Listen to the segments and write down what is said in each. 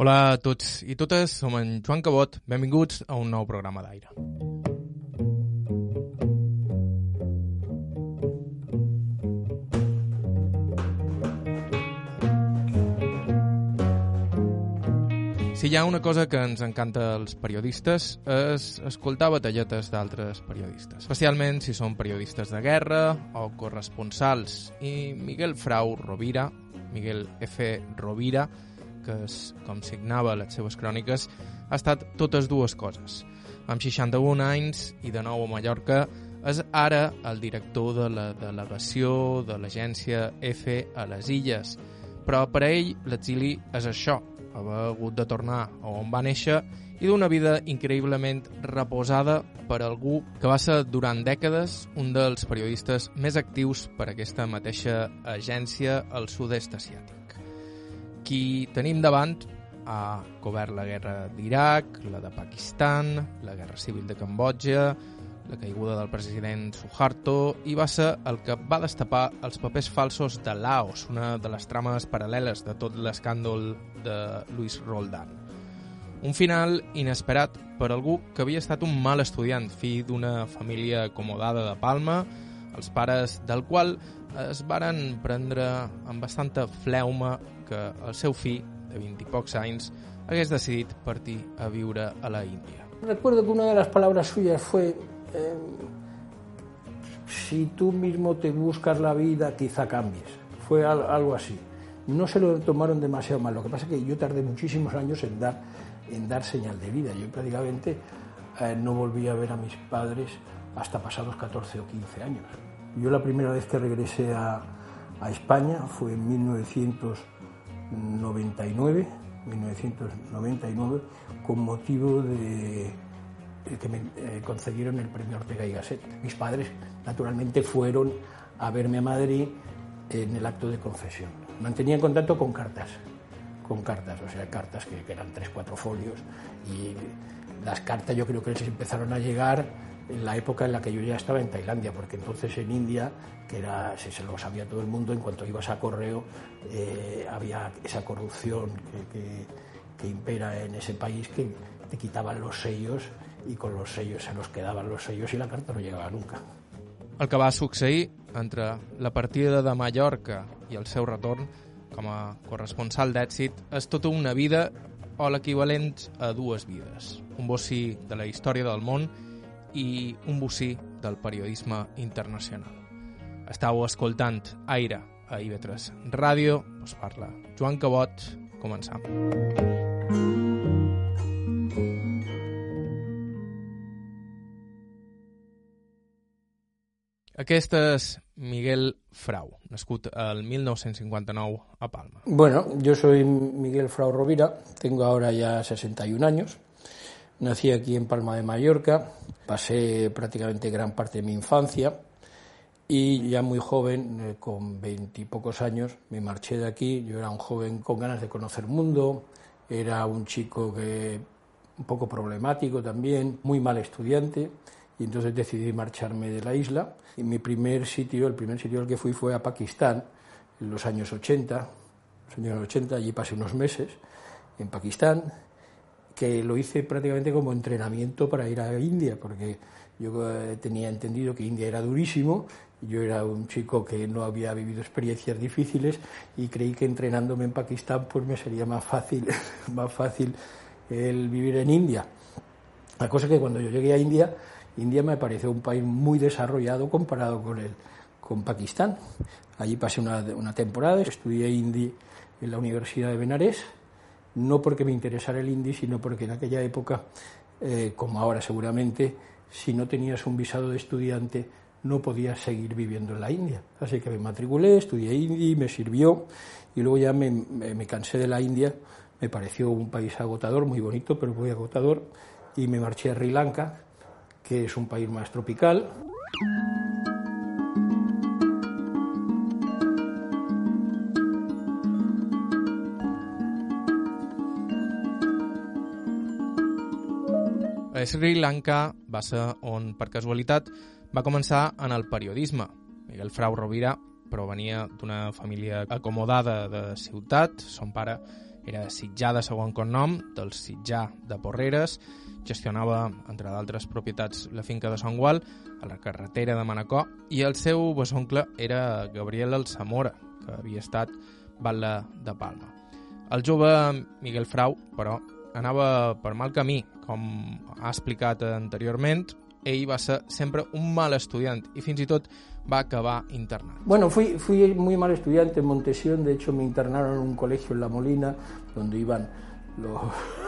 Hola a tots i totes, som en Joan Cabot, benvinguts a un nou programa d'aire. Si hi ha una cosa que ens encanta als periodistes és escoltar batalletes d'altres periodistes, especialment si són periodistes de guerra o corresponsals. I Miguel Frau Rovira, Miguel F. Rovira, que és com signava les seves cròniques, ha estat totes dues coses. Amb 61 anys i de nou a Mallorca, és ara el director de la delegació de l'agència F a les Illes. Però per a ell l'exili és això, haver hagut de tornar a on va néixer i d'una vida increïblement reposada per algú que va ser durant dècades un dels periodistes més actius per aquesta mateixa agència al sud-est asiàtic. Qui tenim davant ha cobert la guerra d'Iraq, la de Pakistan, la guerra civil de Cambodja, la caiguda del president Suharto i va ser el que va destapar els papers falsos de Laos, una de les trames paral·leles de tot l'escàndol de Luis Roldan. Un final inesperat per algú que havia estat un mal estudiant, fill d'una família acomodada de Palma, els pares del qual es varen prendre amb bastanta fleuma que el seu fill, de 20 i pocs anys, hagués decidit partir a viure a la Índia. Recuerdo que una de las palabras suyas fue eh, si tú mismo te buscas la vida, quizá cambies. Fue al, algo así. No se lo tomaron demasiado mal. Lo que pasa es que yo tardé muchísimos años en dar, en dar señal de vida. Yo prácticamente eh, no volví a ver a mis padres hasta pasados 14 o 15 años. Yo la primera vez que regresé a, a España fue en 1999, 1999 con motivo de que me eh, concedieron el premio Ortega y Gasset. Mis padres, naturalmente, fueron a verme a Madrid en el acto de confesión. Mantenía contacto con cartas, con cartas, o sea, cartas que, que eran tres, cuatro folios. Y las cartas yo creo que les empezaron a llegar en la época en la que yo ya estaba en Tailandia, porque entonces en India, que era, si se lo sabía todo el mundo, en cuanto ibas a correo, eh, había esa corrupción que, que, que impera en ese país que te quitaban los sellos i con los sellos se nos quedaban los sellos i la carta no llegava nunca. El que va succeir entre la partida de Mallorca i el seu retorn com a corresponsal d'èxit és tota una vida o l'equivalent a dues vides. Un bocí de la història del món i un bocí del periodisme internacional. Estau escoltant Aire a IB3 Ràdio, us parla Joan Cabot, començam. Aquest és Miguel Frau, nascut el 1959 a Palma. Bueno, yo soy Miguel Frau Rovira, tengo ahora ya 61 años. Nací aquí en Palma de Mallorca, pasé prácticamente gran parte de mi infancia y ya muy joven, eh, con veintipocos años, me marché de aquí. Yo era un joven con ganas de conocer mundo, era un chico que un poco problemático también, muy mal estudiante y entonces decidí marcharme de la isla. Y mi primer sitio, el primer sitio al que fui fue a Pakistán, en los años 80, los años 80, allí pasé unos meses en Pakistán, que lo hice prácticamente como entrenamiento para ir a India, porque yo eh, tenía entendido que India era durísimo, yo era un chico que no había vivido experiencias difíciles y creí que entrenándome en Pakistán pues me sería más fácil, más fácil el vivir en India. La cosa es que cuando yo llegué a India India me pareció un país muy desarrollado comparado con, el, con Pakistán. Allí pasé una, una temporada, estudié hindi en la Universidad de Benarés, no porque me interesara el hindi, sino porque en aquella época, eh, como ahora seguramente, si no tenías un visado de estudiante, no podías seguir viviendo en la India. Así que me matriculé, estudié hindi, me sirvió y luego ya me, me, me cansé de la India. Me pareció un país agotador, muy bonito, pero muy agotador, y me marché a Sri Lanka, que es un país más tropical. A Sri Lanka va ser on, per casualitat, va començar en el periodisme. Miguel Frau Rovira provenia d'una família acomodada de ciutat. Son pare Era sitjà de segon cognom, del sitjà de Porreres, gestionava, entre d'altres propietats, la finca de Sant Gual, a la carretera de Manacor, i el seu besoncle era Gabriel Alzamora, que havia estat batlle de Palma. El jove Miguel Frau, però, anava per mal camí. Com ha explicat anteriorment, ell va ser sempre un mal estudiant i fins i tot va acabar internat. Bueno, fui, fui muy mal estudiante en Montesión, de hecho me internaron en un colegio en La Molina, donde iban los,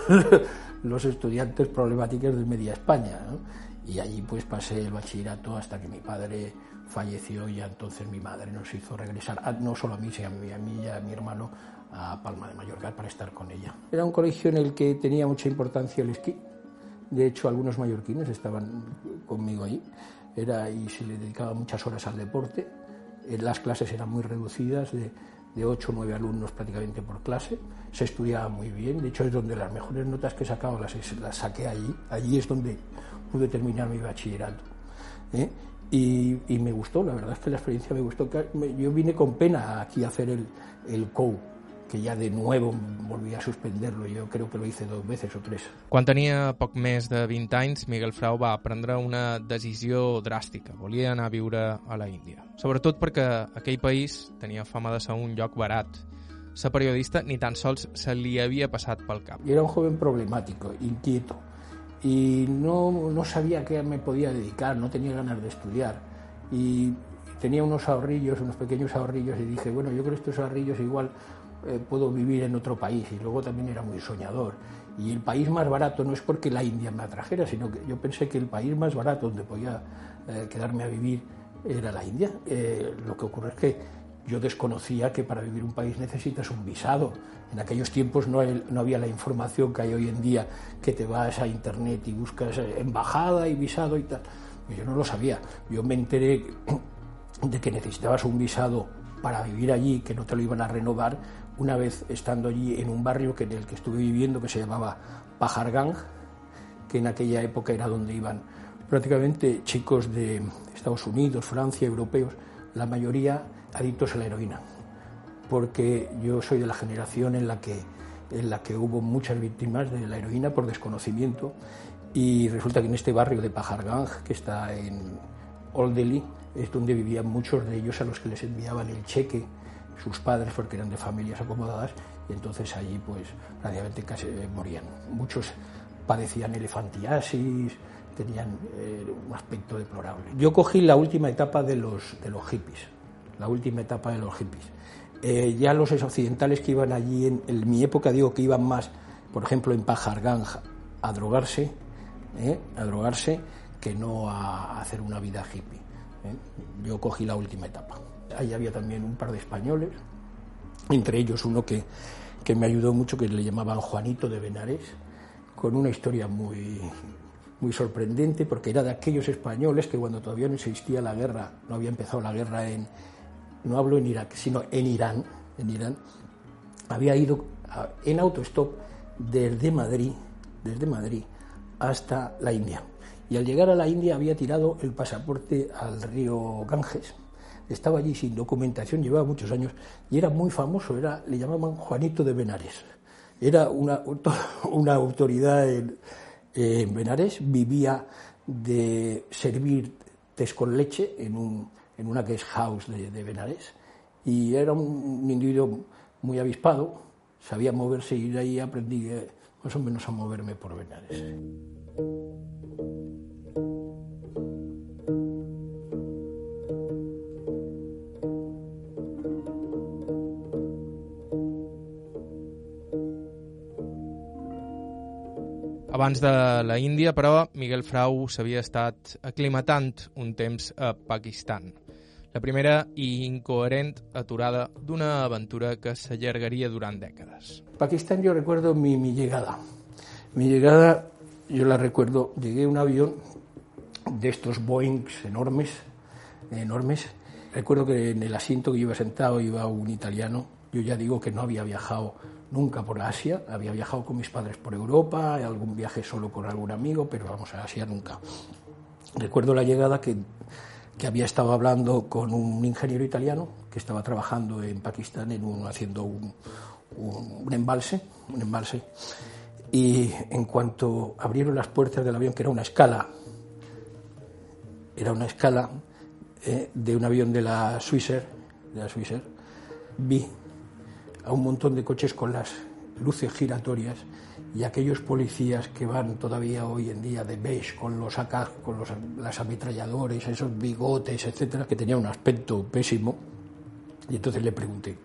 los estudiantes problemáticos de media España. ¿no? Y allí pues pasé el bachillerato hasta que mi padre falleció y entonces mi madre nos hizo regresar, no solo a mí, sino a mí, a mí y a mi hermano, a Palma de Mallorca para estar con ella. Era un colegio en el que tenía mucha importancia el esquí. De hecho, algunos mallorquines estaban conmigo ahí. Era, y se le dedicaba muchas horas al deporte. Eh, las clases eran muy reducidas, de, de 8 o 9 alumnos prácticamente por clase. Se estudiaba muy bien. De hecho, es donde las mejores notas que he sacado las, las saqué allí. Allí es donde pude terminar mi bachillerato. ¿eh? Y, y, me gustó, la verdad es que la experiencia me gustó. Yo vine con pena aquí a hacer el, el COU, que ja de nuevo volví a suspenderlo. Jo crec que lo hice dos veces o tres. Quan tenia poc més de 20 anys, Miguel Frau va prendre una decisió dràstica. Volia anar a viure a la Índia. Sobretot perquè aquell país tenia fama de ser un lloc barat. Ser periodista ni tan sols se li havia passat pel cap. Era un joven problemático, inquieto, y no, no sabía a qué me podía dedicar, no tenía ganas de estudiar. Y tenía unos ahorrillos, unos pequeños ahorrillos, y dije, bueno, yo creo que estos ahorrillos igual eh, puedo vivir en otro país. Y luego también era muy soñador. Y el país más barato no es porque la India me atrajera, sino que yo pensé que el país más barato donde podía eh, quedarme a vivir era la India. Eh, lo que ocurre es que yo desconocía que para vivir un país necesitas un visado. En aquellos tiempos no, no, había la información que hay hoy en día, que te vas a internet y buscas embajada y visado y tal. Yo no lo sabía. Yo me enteré de que necesitabas un visado para vivir allí, que no te lo iban a renovar, una vez estando allí en un barrio que en el que estuve viviendo que se llamaba Pajargang, que en aquella época era donde iban prácticamente chicos de Estados Unidos, Francia, europeos, la mayoría adictos a la heroína, porque yo soy de la generación en la que, en la que hubo muchas víctimas de la heroína por desconocimiento y resulta que en este barrio de Pajargang, que está en Old Delhi, es donde vivían muchos de ellos a los que les enviaban el cheque sus padres porque eran de familias acomodadas y entonces allí pues prácticamente casi morían. Muchos padecían elefantiasis, tenían eh, un aspecto deplorable. Yo cogí la última etapa de los, hippies, la última etapa de los hippies. Eh, ya los occidentales que iban allí, en, mi época digo que iban más, por ejemplo, en Pajarganja a drogarse, eh, a drogarse, que no a hacer una vida hippie. ¿Eh? Yo cogí la última etapa. Ahí había también un par de españoles, entre ellos uno que, que me ayudó mucho, que le llamaban Juanito de Benares, con una historia muy, muy sorprendente, porque era de aquellos españoles que cuando todavía no existía la guerra, no había empezado la guerra en, no hablo en Irak, sino en Irán, en Irán, había ido a, en autostop desde Madrid, desde Madrid hasta la India. Y al llegar a la India había tirado el pasaporte al río Ganges. Estaba allí sin documentación, llevaba muchos años y era muy famoso, era, le llamaban Juanito de Benares. Era una, una autoridad en, en Benares, vivía de servir tés con leche en, un, en una guest house de, de Benares y era un, un, individuo muy avispado, sabía moverse y de ahí aprendí eh, más o menos a moverme por Benares. Abans de la Índia, però, Miguel Frau s'havia estat aclimatant un temps a Pakistan. La primera i incoherent aturada d'una aventura que s'allargaria durant dècades. Pakistán yo recuerdo mi, mi llegada. Mi llegada, yo la recuerdo, llegué un avión de estos enormes, enormes. Recuerdo que en el asiento que yo iba sentado iba un italiano. Yo ya digo que no había viajado nunca por Asia, había viajado con mis padres por Europa, algún viaje solo con algún amigo, pero vamos a Asia nunca. Recuerdo la llegada que, que había estado hablando con un ingeniero italiano que estaba trabajando en Pakistán en un, haciendo un, un, embalse, un embalse. Y en cuanto abrieron las puertas del avión, que era una escala, era una escala eh, de un avión de la Swissair, de la Swissair, vi a un montón de coches con las luces giratorias y aquellos policías que van todavía hoy en día de beige con los AK, con los las ametralladores, esos bigotes, etcétera, que tenía un aspecto pésimo. Y entonces le pregunté,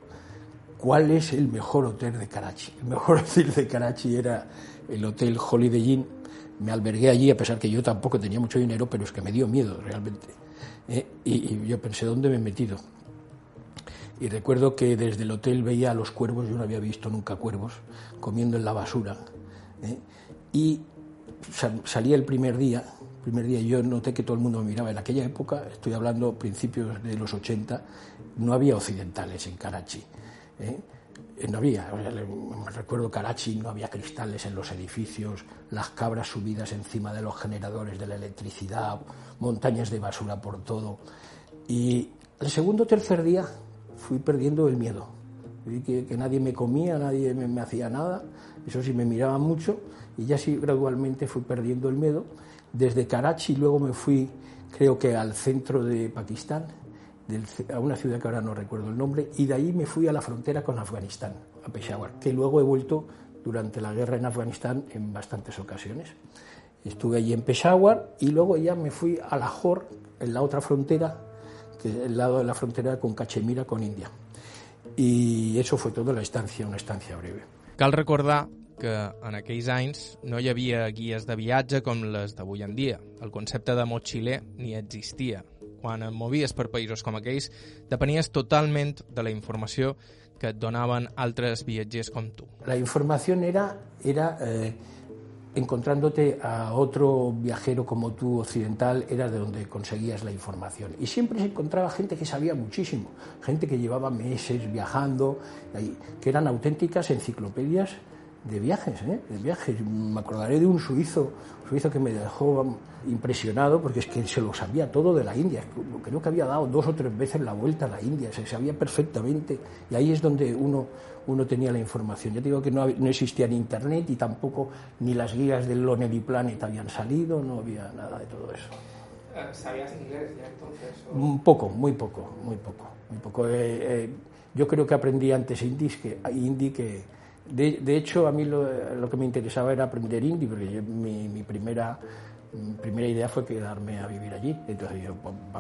¿cuál es el mejor hotel de Karachi? El mejor hotel de Karachi era el Hotel Holiday Inn. Me albergué allí a pesar que yo tampoco tenía mucho dinero, pero es que me dio miedo realmente. ¿eh? y, y yo pensé, ¿dónde me he metido? Y recuerdo que desde el hotel veía a los cuervos, yo no había visto nunca cuervos, comiendo en la basura. ¿eh? Y salía el primer día, primer día yo noté que todo el mundo me miraba. En aquella época, estoy hablando principios de los 80, no había occidentales en Karachi. ¿eh? No había, recuerdo Karachi, no había cristales en los edificios, las cabras subidas encima de los generadores de la electricidad, montañas de basura por todo. Y el segundo o tercer día fui perdiendo el miedo. Vi que, nadie me comía, nadie me, hacía nada, eso sí me miraba mucho y ya sí gradualmente fui perdiendo el miedo. Desde Karachi luego me fui, creo que al centro de Pakistán, a una ciudad que ahora no recuerdo el nombre, y de ahí me fui a la frontera con Afganistán, a Peshawar, que luego he vuelto durante la guerra en Afganistán en bastantes ocasiones. Estuve allí en Peshawar y luego ya me fui a Lahore, en la otra frontera, que es el lado de la frontera con Cachemira, con India. I això fue tota la estancia, una estancia breve. Cal recordar que en aquells anys no hi havia guies de viatge com les d'avui en dia. El concepte de mochiler ni existia. Quan et movies per països com aquells, depenies totalment de la informació que et donaven altres viatgers com tu. La informació era, era eh, encontrándote a otro viajero como tú occidental era de donde conseguías la información. Y siempre se encontraba gente que sabía muchísimo, gente que llevaba meses viajando, que eran auténticas enciclopedias de viajes, ¿eh? de viajes. Me acordaré de un suizo, suizo que me dejó impresionado porque es que se lo sabía todo de la India. Creo que había dado dos o tres veces la vuelta a la India, se sabía perfectamente. Y ahí es donde uno, uno tenía la información. Ya digo que no, no existía ni internet y tampoco ni las guías del Lonely Planet habían salido, no había nada de todo eso. Eh, ¿Sabías inglés ya entonces? Un poco, muy poco, muy poco. Muy poco. Eh, eh, yo creo que aprendí antes hindi que, hindi que de, hecho, a mí lo, que me interesaba era aprender hindi, porque mi, primera, primera idea fue quedarme a vivir allí. Entonces, yo,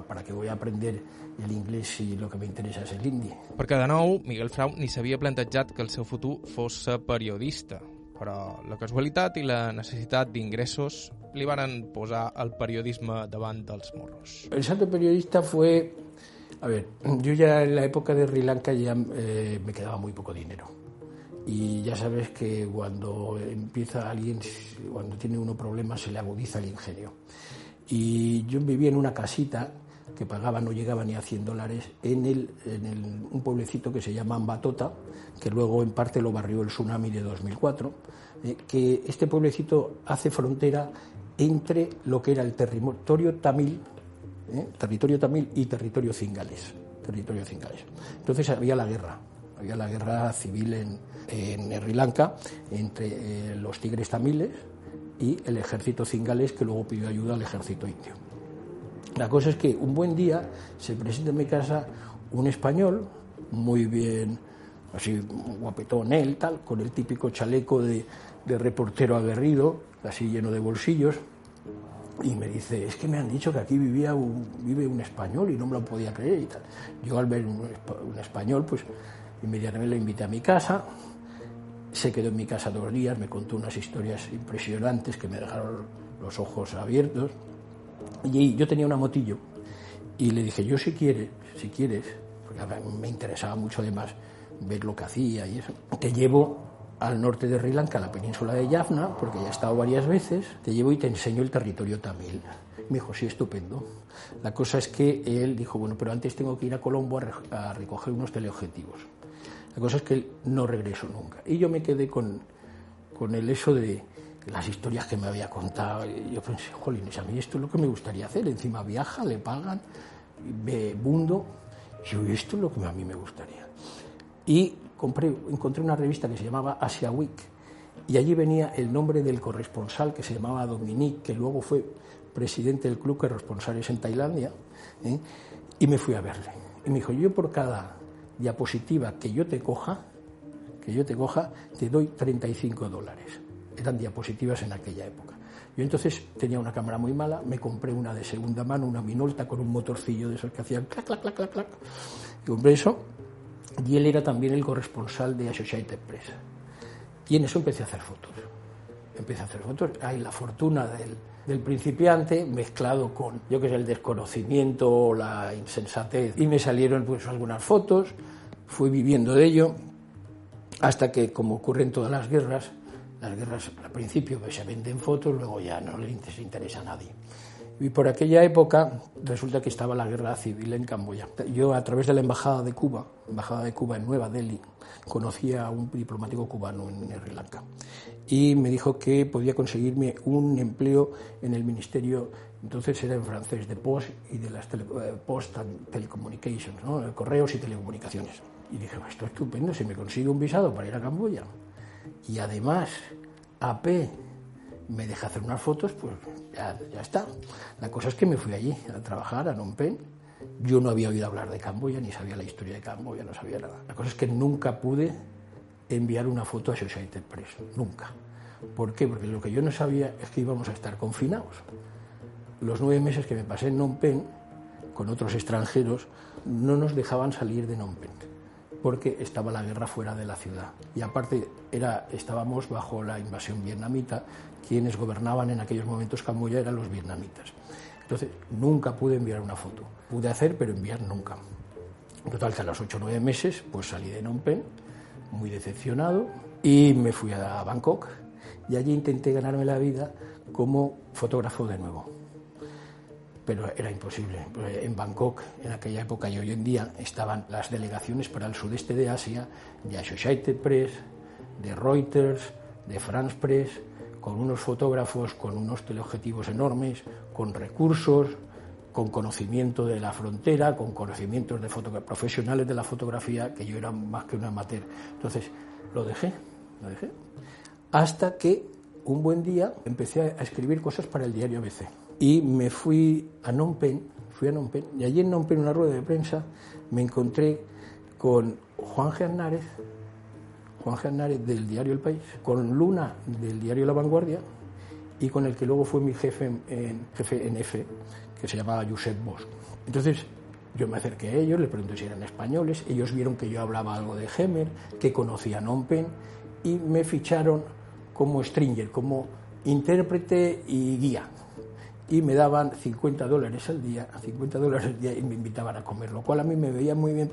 ¿para qué voy a aprender el inglés si lo que me interesa es el hindi? Perquè, de nou, Miguel Frau ni s'havia plantejat que el seu futur fos ser periodista, però la casualitat i la necessitat d'ingressos li van posar el periodisme davant dels morros. El salto periodista fue... A ver, yo ya en la época de Sri Lanka ya eh, me quedaba muy poco dinero y ya sabes que cuando empieza alguien, cuando tiene uno problemas, se le agudiza el ingenio. Y yo vivía en una casita que pagaba, no llegaba ni a 100 dólares, en, el, en un pueblecito que se llama Ambatota, que luego en parte lo barrió el tsunami de 2004, eh, que este pueblecito hace frontera entre lo que era el territorio tamil, eh, territorio tamil y territorio cingales, territorio cingales. Entonces había la guerra, había la guerra civil en, en Sri Lanka entre eh, los tigres tamiles y el ejército cingales que luego pidió ayuda al ejército indio. La cosa es que un buen día se presenta en mi casa un español muy bien, así guapetón él, tal, con el típico chaleco de, de reportero aguerrido, así lleno de bolsillos, y me dice, es que me han dicho que aquí vivía un, vive un español y no me lo podía creer y tal. Yo al ver un español, pues inmediatamente lo invité a mi casa, se quedó en mi casa dos días, me contó unas historias impresionantes que me dejaron los ojos abiertos. Y yo tenía una motillo y le dije, yo si quieres, si quieres, porque me interesaba mucho además ver lo que hacía y eso, te llevo al norte de Sri Lanka, a la península de Jaffna, porque ya he estado varias veces, te llevo y te enseño el territorio tamil. Me dijo, sí, estupendo. La cosa es que él dijo, bueno, pero antes tengo que ir a Colombo a recoger unos teleobjetivos. La cosa es que él no regresó nunca. Y yo me quedé con, con el eso de las historias que me había contado. Yo pensé, jolines, a mí esto es lo que me gustaría hacer. Encima viaja, le pagan, ve mundo. Yo, esto es lo que a mí me gustaría. Y compré, encontré una revista que se llamaba Asia Week y allí venía el nombre del corresponsal que se llamaba Dominique, que luego fue presidente del club corresponsales en Tailandia, ¿eh? y me fui a verle. Y me dijo, yo por cada diapositiva que yo te coja, que yo te coja, te doy 35 dólares. Eran diapositivas en aquella época. Yo entonces tenía una cámara muy mala, me compré una de segunda mano, una Minolta con un motorcillo de esos que hacían clac, clac, clac, clac, clac. Y compré eso. Y él era también el corresponsal de Associated Press. Y en eso empecé a hacer fotos. Empecé a hacer fotos. Hay la fortuna del, del principiante mezclado con, yo que sé, el desconocimiento, la insensatez. Y me salieron pues algunas fotos, fui viviendo de ello, hasta que, como ocurre en todas las guerras, las guerras al principio pues, se venden fotos, luego ya no les interesa a nadie. Y por aquella época resulta que estaba la guerra civil en Camboya. Yo a través de la embajada de Cuba, embajada de Cuba en Nueva Delhi, conocí a un diplomático cubano en Sri Lanka y me dijo que podía conseguirme un empleo en el ministerio, entonces era en francés, de Post y de las tele, eh, Post and Telecommunications, ¿no? correos y telecomunicaciones. Y dije, esto es estupendo, si me consigue un visado para ir a Camboya y además AP me deja hacer unas fotos, pues ya, ya, está. La cosa es que me fui allí a trabajar a Phnom Penh. Yo no había oído hablar de Camboya, ni sabía la historia de Camboya, no sabía nada. La cosa es que nunca pude enviar una foto a Associated Press, nunca. ¿Por qué? Porque lo que yo no sabía es que íbamos a estar confinados. Los nueve meses que me pasé en Phnom Penh, con otros extranjeros, no nos dejaban salir de Phnom Penh porque estaba la guerra fuera de la ciudad. Y aparte era, estábamos bajo la invasión vietnamita, quienes gobernaban en aquellos momentos Camboya eran los vietnamitas. Entonces nunca pude enviar una foto. Pude hacer, pero enviar nunca. En total, que a los ocho o nueve meses, pues salí de Phnom Penh, muy decepcionado, y me fui a Bangkok, y allí intenté ganarme la vida como fotógrafo de nuevo pero era imposible. En Bangkok, en aquella época y hoy en día, estaban las delegaciones para el sudeste de Asia de Associated Press, de Reuters, de France Press, con unos fotógrafos con unos teleobjetivos enormes, con recursos, con conocimiento de la frontera, con conocimientos de profesionales de la fotografía, que yo era más que un amateur. Entonces, lo dejé, lo dejé. Hasta que un buen día empecé a escribir cosas para el diario ABC y me fui a Phnom Penh, fui a Phnom y allí en Phnom Penh, en una rueda de prensa, me encontré con Juan Gernárez, Juan Gernárez del diario El País, con Luna del diario La Vanguardia y con el que luego fue mi jefe en, jefe en F, que se llamaba Josep Bosch. Entonces yo me acerqué a ellos, les pregunté si eran españoles, ellos vieron que yo hablaba algo de Hemer, que conocía Phnom Penh y me ficharon como stringer, como intérprete y guía y me daban 50 dólares al día, 50 dólares al día y me invitaban a comer, lo cual a mí me veía muy bien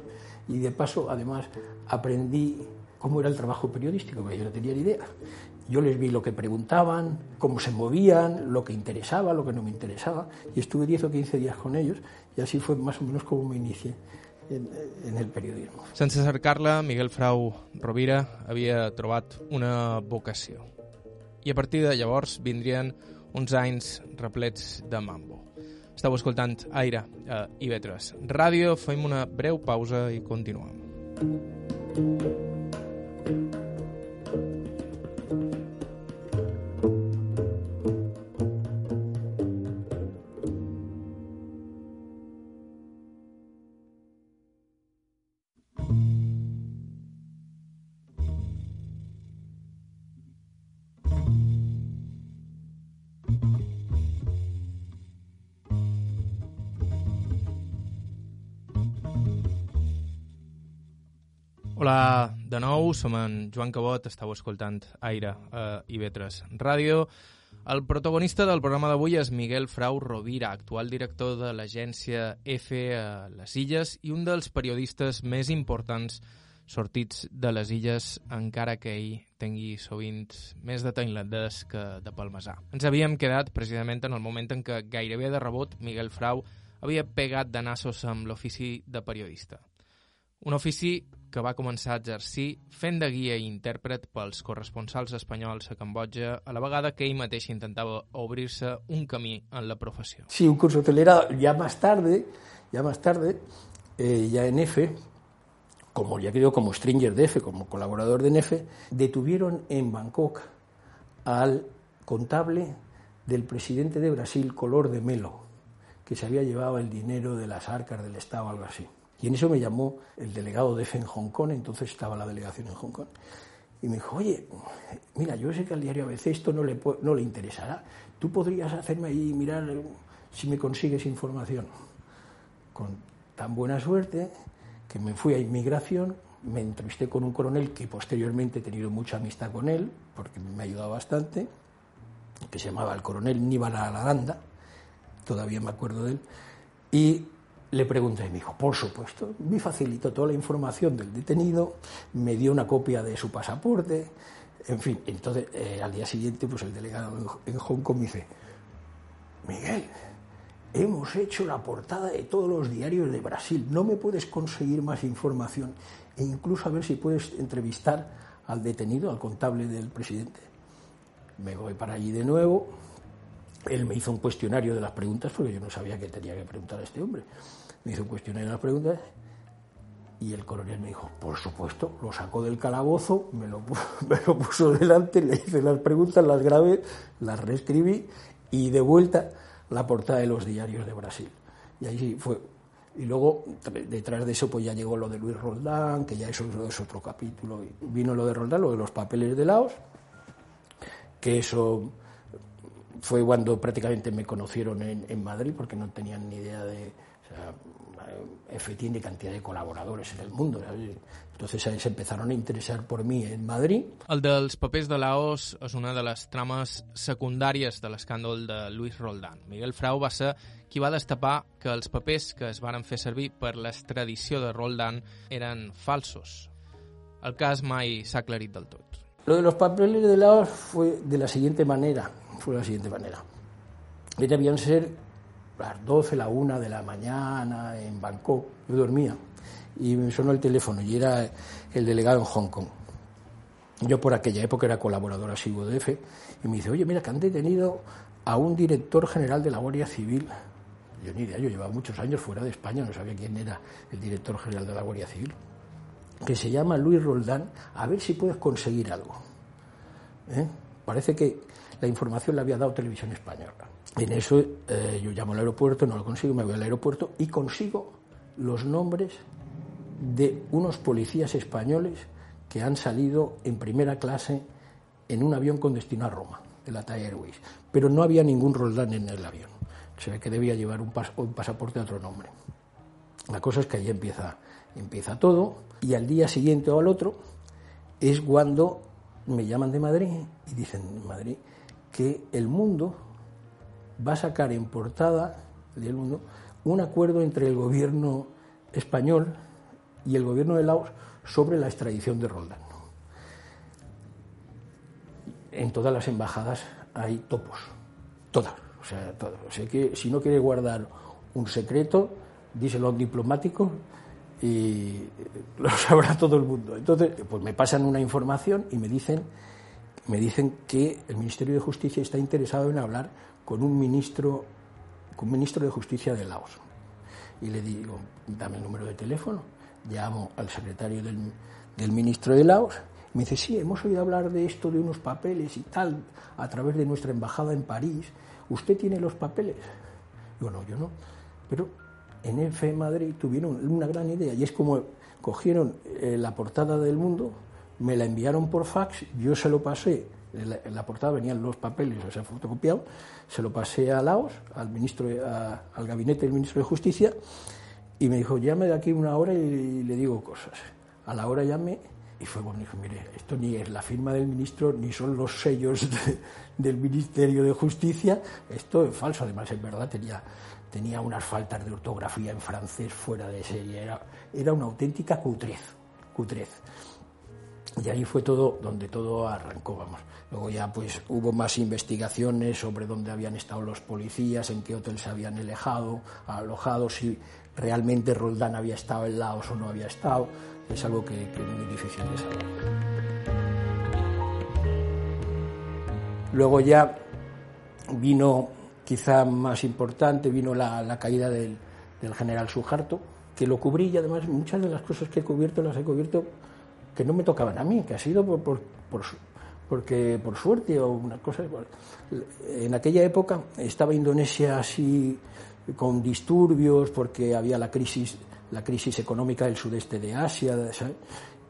y de paso además aprendí cómo era el trabajo periodístico, porque yo no tenía idea. Yo les vi lo que preguntaban, cómo se movían, lo que interesaba, lo que no me interesaba, y estuve 10 o 15 días con ellos, y así fue más o menos como me inicié en, en el periodismo. Sense cercar-la, Miguel Frau Rovira havia trobat una vocació. I a partir de llavors vindrien uns anys replets de mambo. Estau escoltant Aire a IB3 Ràdio, fem una breu pausa i continuem. Hola de nou, som en Joan Cabot, estàu escoltant Aire a IB3 Ràdio. El protagonista del programa d'avui és Miguel Frau Rovira, actual director de l'agència EFE a les Illes i un dels periodistes més importants sortits de les Illes, encara que ell tingui sovint més de tailandès que de palmesà. Ens havíem quedat precisament en el moment en què gairebé de rebot Miguel Frau havia pegat de nassos amb l'ofici de periodista. Un ofici que va començar a exercir fent de guia i intèrpret pels corresponsals espanyols a Cambodja, a la vegada que ell mateix intentava obrir-se un camí en la professió. Sí, un curso hotelero ya más tarde, ya más tarde, eh, ya en EFE, como ya creo, como Stringer de EFE, como colaborador de NEFE, detuvieron en Bangkok al contable del presidente de Brasil, Color de Melo, que se había llevado el dinero de las arcas del Estado, algo así. Y en eso me llamó el delegado de EFE en Hong Kong, entonces estaba la delegación en Hong Kong, y me dijo, oye, mira, yo sé que al diario ABC esto no le, no le interesará, tú podrías hacerme ahí mirar si me consigues información. Con tan buena suerte que me fui a inmigración, me entrevisté con un coronel que posteriormente he tenido mucha amistad con él, porque me ha ayudado bastante, que se llamaba el coronel Níbal Aranda, todavía me acuerdo de él, y le pregunté, me dijo, por supuesto, me facilitó toda la información del detenido, me dio una copia de su pasaporte, en fin, entonces eh, al día siguiente pues el delegado en Hong Kong me dice, Miguel, hemos hecho la portada de todos los diarios de Brasil, no me puedes conseguir más información e incluso a ver si puedes entrevistar al detenido, al contable del presidente. Me voy para allí de nuevo, él me hizo un cuestionario de las preguntas porque yo no sabía qué tenía que preguntar a este hombre. Me hizo de las preguntas y el coronel me dijo, por supuesto, lo sacó del calabozo, me lo, puso delante, le hice las preguntas, las grabé, las reescribí y de vuelta la portada de los diarios de Brasil. Y ahí sí fue. Y luego, detrás de eso, pues ya llegó lo de Luis Roldán, que ya eso es otro capítulo. Vino lo de Roldán, lo de los papeles de Laos, que eso fue cuando prácticamente me conocieron en, Madrid, porque no tenían ni idea de. F tiene cantidad de colaboradores en el mundo. Entonces se empezaron a interesar por mí en Madrid. El dels papers de Laos és una de les trames secundàries de l'escàndol de Luis Roldán. Miguel Frau va ser qui va destapar que els papers que es varen fer servir per l'extradició de Roldán eren falsos. El cas mai s'ha aclarit del tot. Lo de los papeles de Laos fue de la siguiente manera, fue de la siguiente manera. Debían ser las 12, la 1 de la mañana en Bangkok. Yo dormía y me sonó el teléfono y era el delegado en Hong Kong. Yo por aquella época era colaborador asiduo de EFE y me dice, oye, mira que han detenido a un director general de la Guardia Civil. Yo ni idea, yo llevaba muchos años fuera de España, no sabía quién era el director general de la Guardia Civil, que se llama Luis Roldán, a ver si puedes conseguir algo. ¿Eh? Parece que la información la había dado Televisión Española. En eso eh, yo llamo al aeropuerto, no lo consigo, me voy al aeropuerto y consigo los nombres de unos policías españoles que han salido en primera clase en un avión con destino a Roma, de la Thai Airways. Pero no había ningún Roldán en el avión. Se ve que debía llevar un, pasaporte a otro nombre. La cosa es que ahí empieza, empieza todo y al día siguiente o al otro es cuando me llaman de Madrid y dicen en Madrid que el mundo va a sacar en portada del mundo un acuerdo entre el gobierno español y el gobierno de Laos sobre la extradición de Roldán. En todas las embajadas hay topos, todas, o sea, todas. O sea que si no quiere guardar un secreto, díselo a un diplomático y lo sabrá todo el mundo. Entonces, pues me pasan una información y me dicen, me dicen que el Ministerio de Justicia está interesado en hablar con un ministro, con un ministro de Justicia de Laos. Y le digo, dame el número de teléfono llamo al secretario del, ministro de Laos, me dice, sí, hemos oído hablar de esto, de unos papeles y tal, a través de nuestra embajada en París. ¿Usted tiene los papeles? Digo, no, yo no. Pero en EFE Madrid tuvieron una gran idea y es como cogieron eh, la portada del mundo, me la enviaron por fax, yo se lo pasé, en la, portada venían los papeles, o sea, fotocopiado, se lo pasé a Laos, al, ministro, al gabinete del ministro de Justicia, y me dijo, llame de aquí una hora y, le digo cosas. A la hora llamé y fue bueno, dijo, mire, esto ni es la firma del ministro, ni son los sellos del Ministerio de Justicia, esto es falso, además es verdad, tenía, tenía unas faltas de ortografía en francés fuera de serie, era, era una auténtica cutrez, cutrez. Y ahí fue todo donde todo arrancó, vamos. Luego ya pues hubo más investigaciones sobre dónde habían estado los policías, en qué hotel se habían alejado, alojado, si realmente Roldán había estado en Laos o no había estado, es algo que, es muy difícil de saber. Luego ya vino, quizá más importante, vino la, caída del, general Sujarto, que lo cubrí y además muchas de las cosas que he cubierto las he cubierto que no me tocaban a mí, que ha sido por, por, por porque por suerte o una cosa. En aquella época estaba Indonesia así con disturbios porque había la crisis, la crisis económica del sudeste de Asia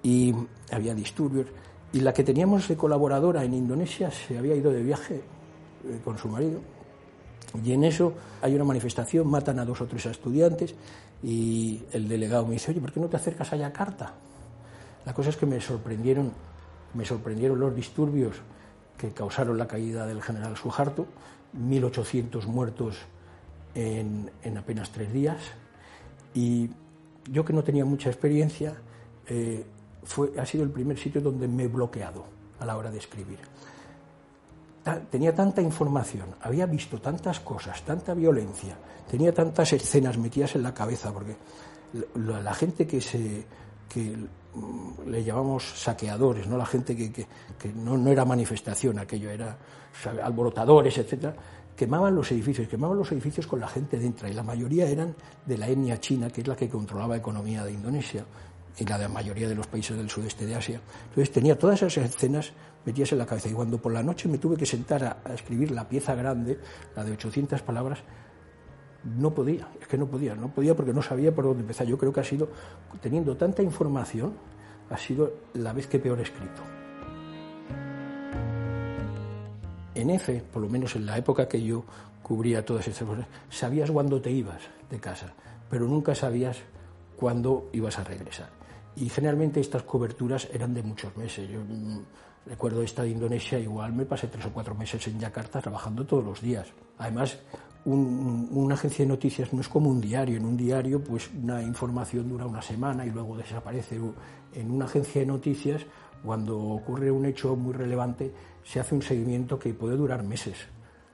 y había disturbios. Y la que teníamos de colaboradora en Indonesia se había ido de viaje eh, con su marido. Y en eso hay una manifestación, matan a dos o tres estudiantes y el delegado me dice, oye, ¿por qué no te acercas a Yakarta? La cosa es que me sorprendieron me sorprendieron los disturbios que causaron la caída del general Suharto, 1.800 muertos en, apenas tres días. Y yo que no tenía mucha experiencia, eh, fue, ha sido el primer sitio donde me he bloqueado a la hora de escribir. tenía tanta información, había visto tantas cosas, tanta violencia, tenía tantas escenas metidas en la cabeza, porque la, gente que se que le llamamos saqueadores, ¿no? La gente que, que, no, no, era manifestación, aquello era alborotadores, etcétera, quemaban los edificios, quemaban los edificios con la gente dentro, y la mayoría eran de la etnia china, que es la que controlaba la economía de Indonesia y la de la mayoría de los países del sudeste de Asia. Entonces tenía todas esas escenas metidas en la cabeza. Y cuando por la noche me tuve que sentar a, a escribir la pieza grande, la de 800 palabras, no podía, es que no podía, no podía porque no sabía por dónde empezar. Yo creo que ha sido, teniendo tanta información, ha sido la vez que peor he escrito. En F, por lo menos en la época que yo cubría todas estas cosas, sabías cuándo te ibas de casa, pero nunca sabías cuándo ibas a regresar. Y generalmente estas coberturas eran de muchos meses. Yo mm, recuerdo esta de Indonesia, igual me pasé tres o cuatro meses en Yakarta trabajando todos los días. Además, una agencia de noticias no es como un diario. En un diario, pues una información dura una semana y luego desaparece. En una agencia de noticias, cuando ocurre un hecho muy relevante, se hace un seguimiento que puede durar meses,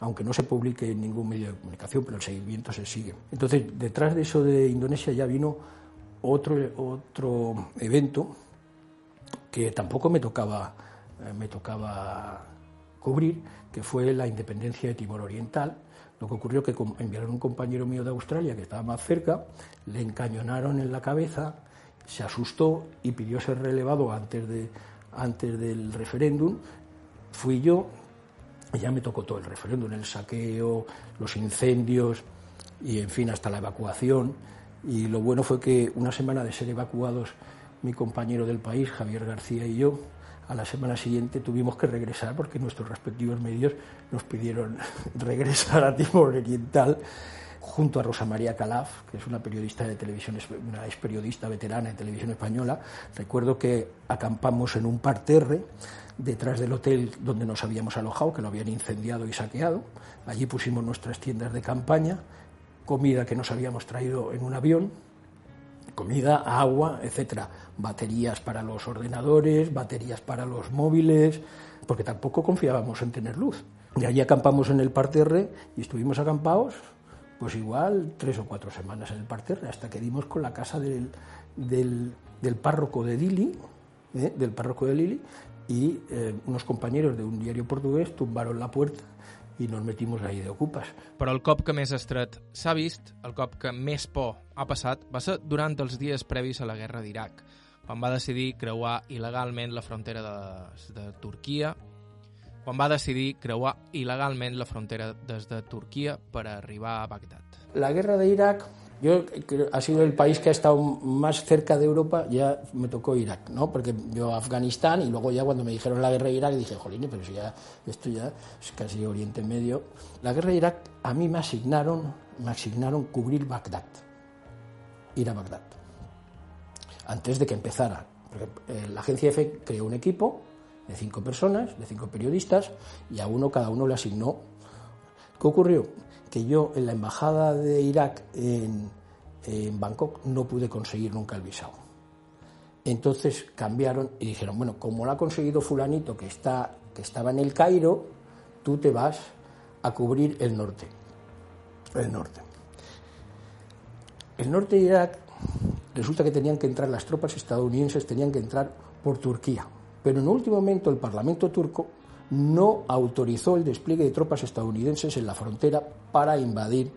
aunque no se publique en ningún medio de comunicación, pero el seguimiento se sigue. Entonces, detrás de eso de Indonesia ya vino otro, otro evento que tampoco me tocaba, eh, me tocaba cubrir, que fue la independencia de Timor Oriental lo que ocurrió que enviaron un compañero mío de Australia que estaba más cerca, le encañonaron en la cabeza, se asustó y pidió ser relevado antes, de, antes del referéndum. Fui yo, y ya me tocó todo el referéndum, el saqueo, los incendios y, en fin, hasta la evacuación. Y lo bueno fue que una semana de ser evacuados mi compañero del país, Javier García y yo, a la semana siguiente tuvimos que regresar porque nuestros respectivos medios nos pidieron regresar a Timor Oriental junto a Rosa María Calaf, que es una periodista de televisión, una ex periodista veterana de televisión española. Recuerdo que acampamos en un parterre detrás del hotel donde nos habíamos alojado, que lo habían incendiado y saqueado. Allí pusimos nuestras tiendas de campaña, comida que nos habíamos traído en un avión, comida, agua, etcétera, baterías para los ordenadores, baterías para los móviles, porque tampoco confiábamos en tener luz. Y allí acampamos en el parterre y estuvimos acampados, pues igual tres o cuatro semanas en el parterre, hasta que dimos con la casa del, del, párroco de Dili, ¿eh? del párroco de Lili, y eh, unos compañeros de un diario portugués tumbaron la puerta i nos metimos ahí de ocupes. Però el cop que més estret s'ha vist, el cop que més por ha passat, va ser durant els dies previs a la guerra d'Iraq, quan va decidir creuar il·legalment la frontera de, de Turquia, quan va decidir creuar il·legalment la frontera des de Turquia per arribar a Bagdad. La guerra d'Iraq Yo creo, ha sido el país que ha estado más cerca de Europa, ya me tocó Irak, ¿no? Porque yo Afganistán y luego ya cuando me dijeron la guerra de Irak dije, jolín, pero si ya esto ya es casi Oriente Medio. La guerra de Irak a mí me asignaron, me asignaron cubrir Bagdad, ir a Bagdad, antes de que empezara. Porque, eh, la agencia EFE creó un equipo de cinco personas, de cinco periodistas, y a uno cada uno le asignó. ¿Qué ocurrió? Que yo en la embajada de Irak en, Bangkok no pude conseguir nunca el visado. Entonces cambiaron y dijeron, bueno, como lo ha conseguido fulanito que, está, que estaba en el Cairo, tú te vas a cubrir el norte. El norte. El norte de Irak resulta que tenían que entrar las tropas estadounidenses, tenían que entrar por Turquía. Pero en último momento el Parlamento turco no autorizó el despliegue de tropas estadounidenses en la frontera para invadir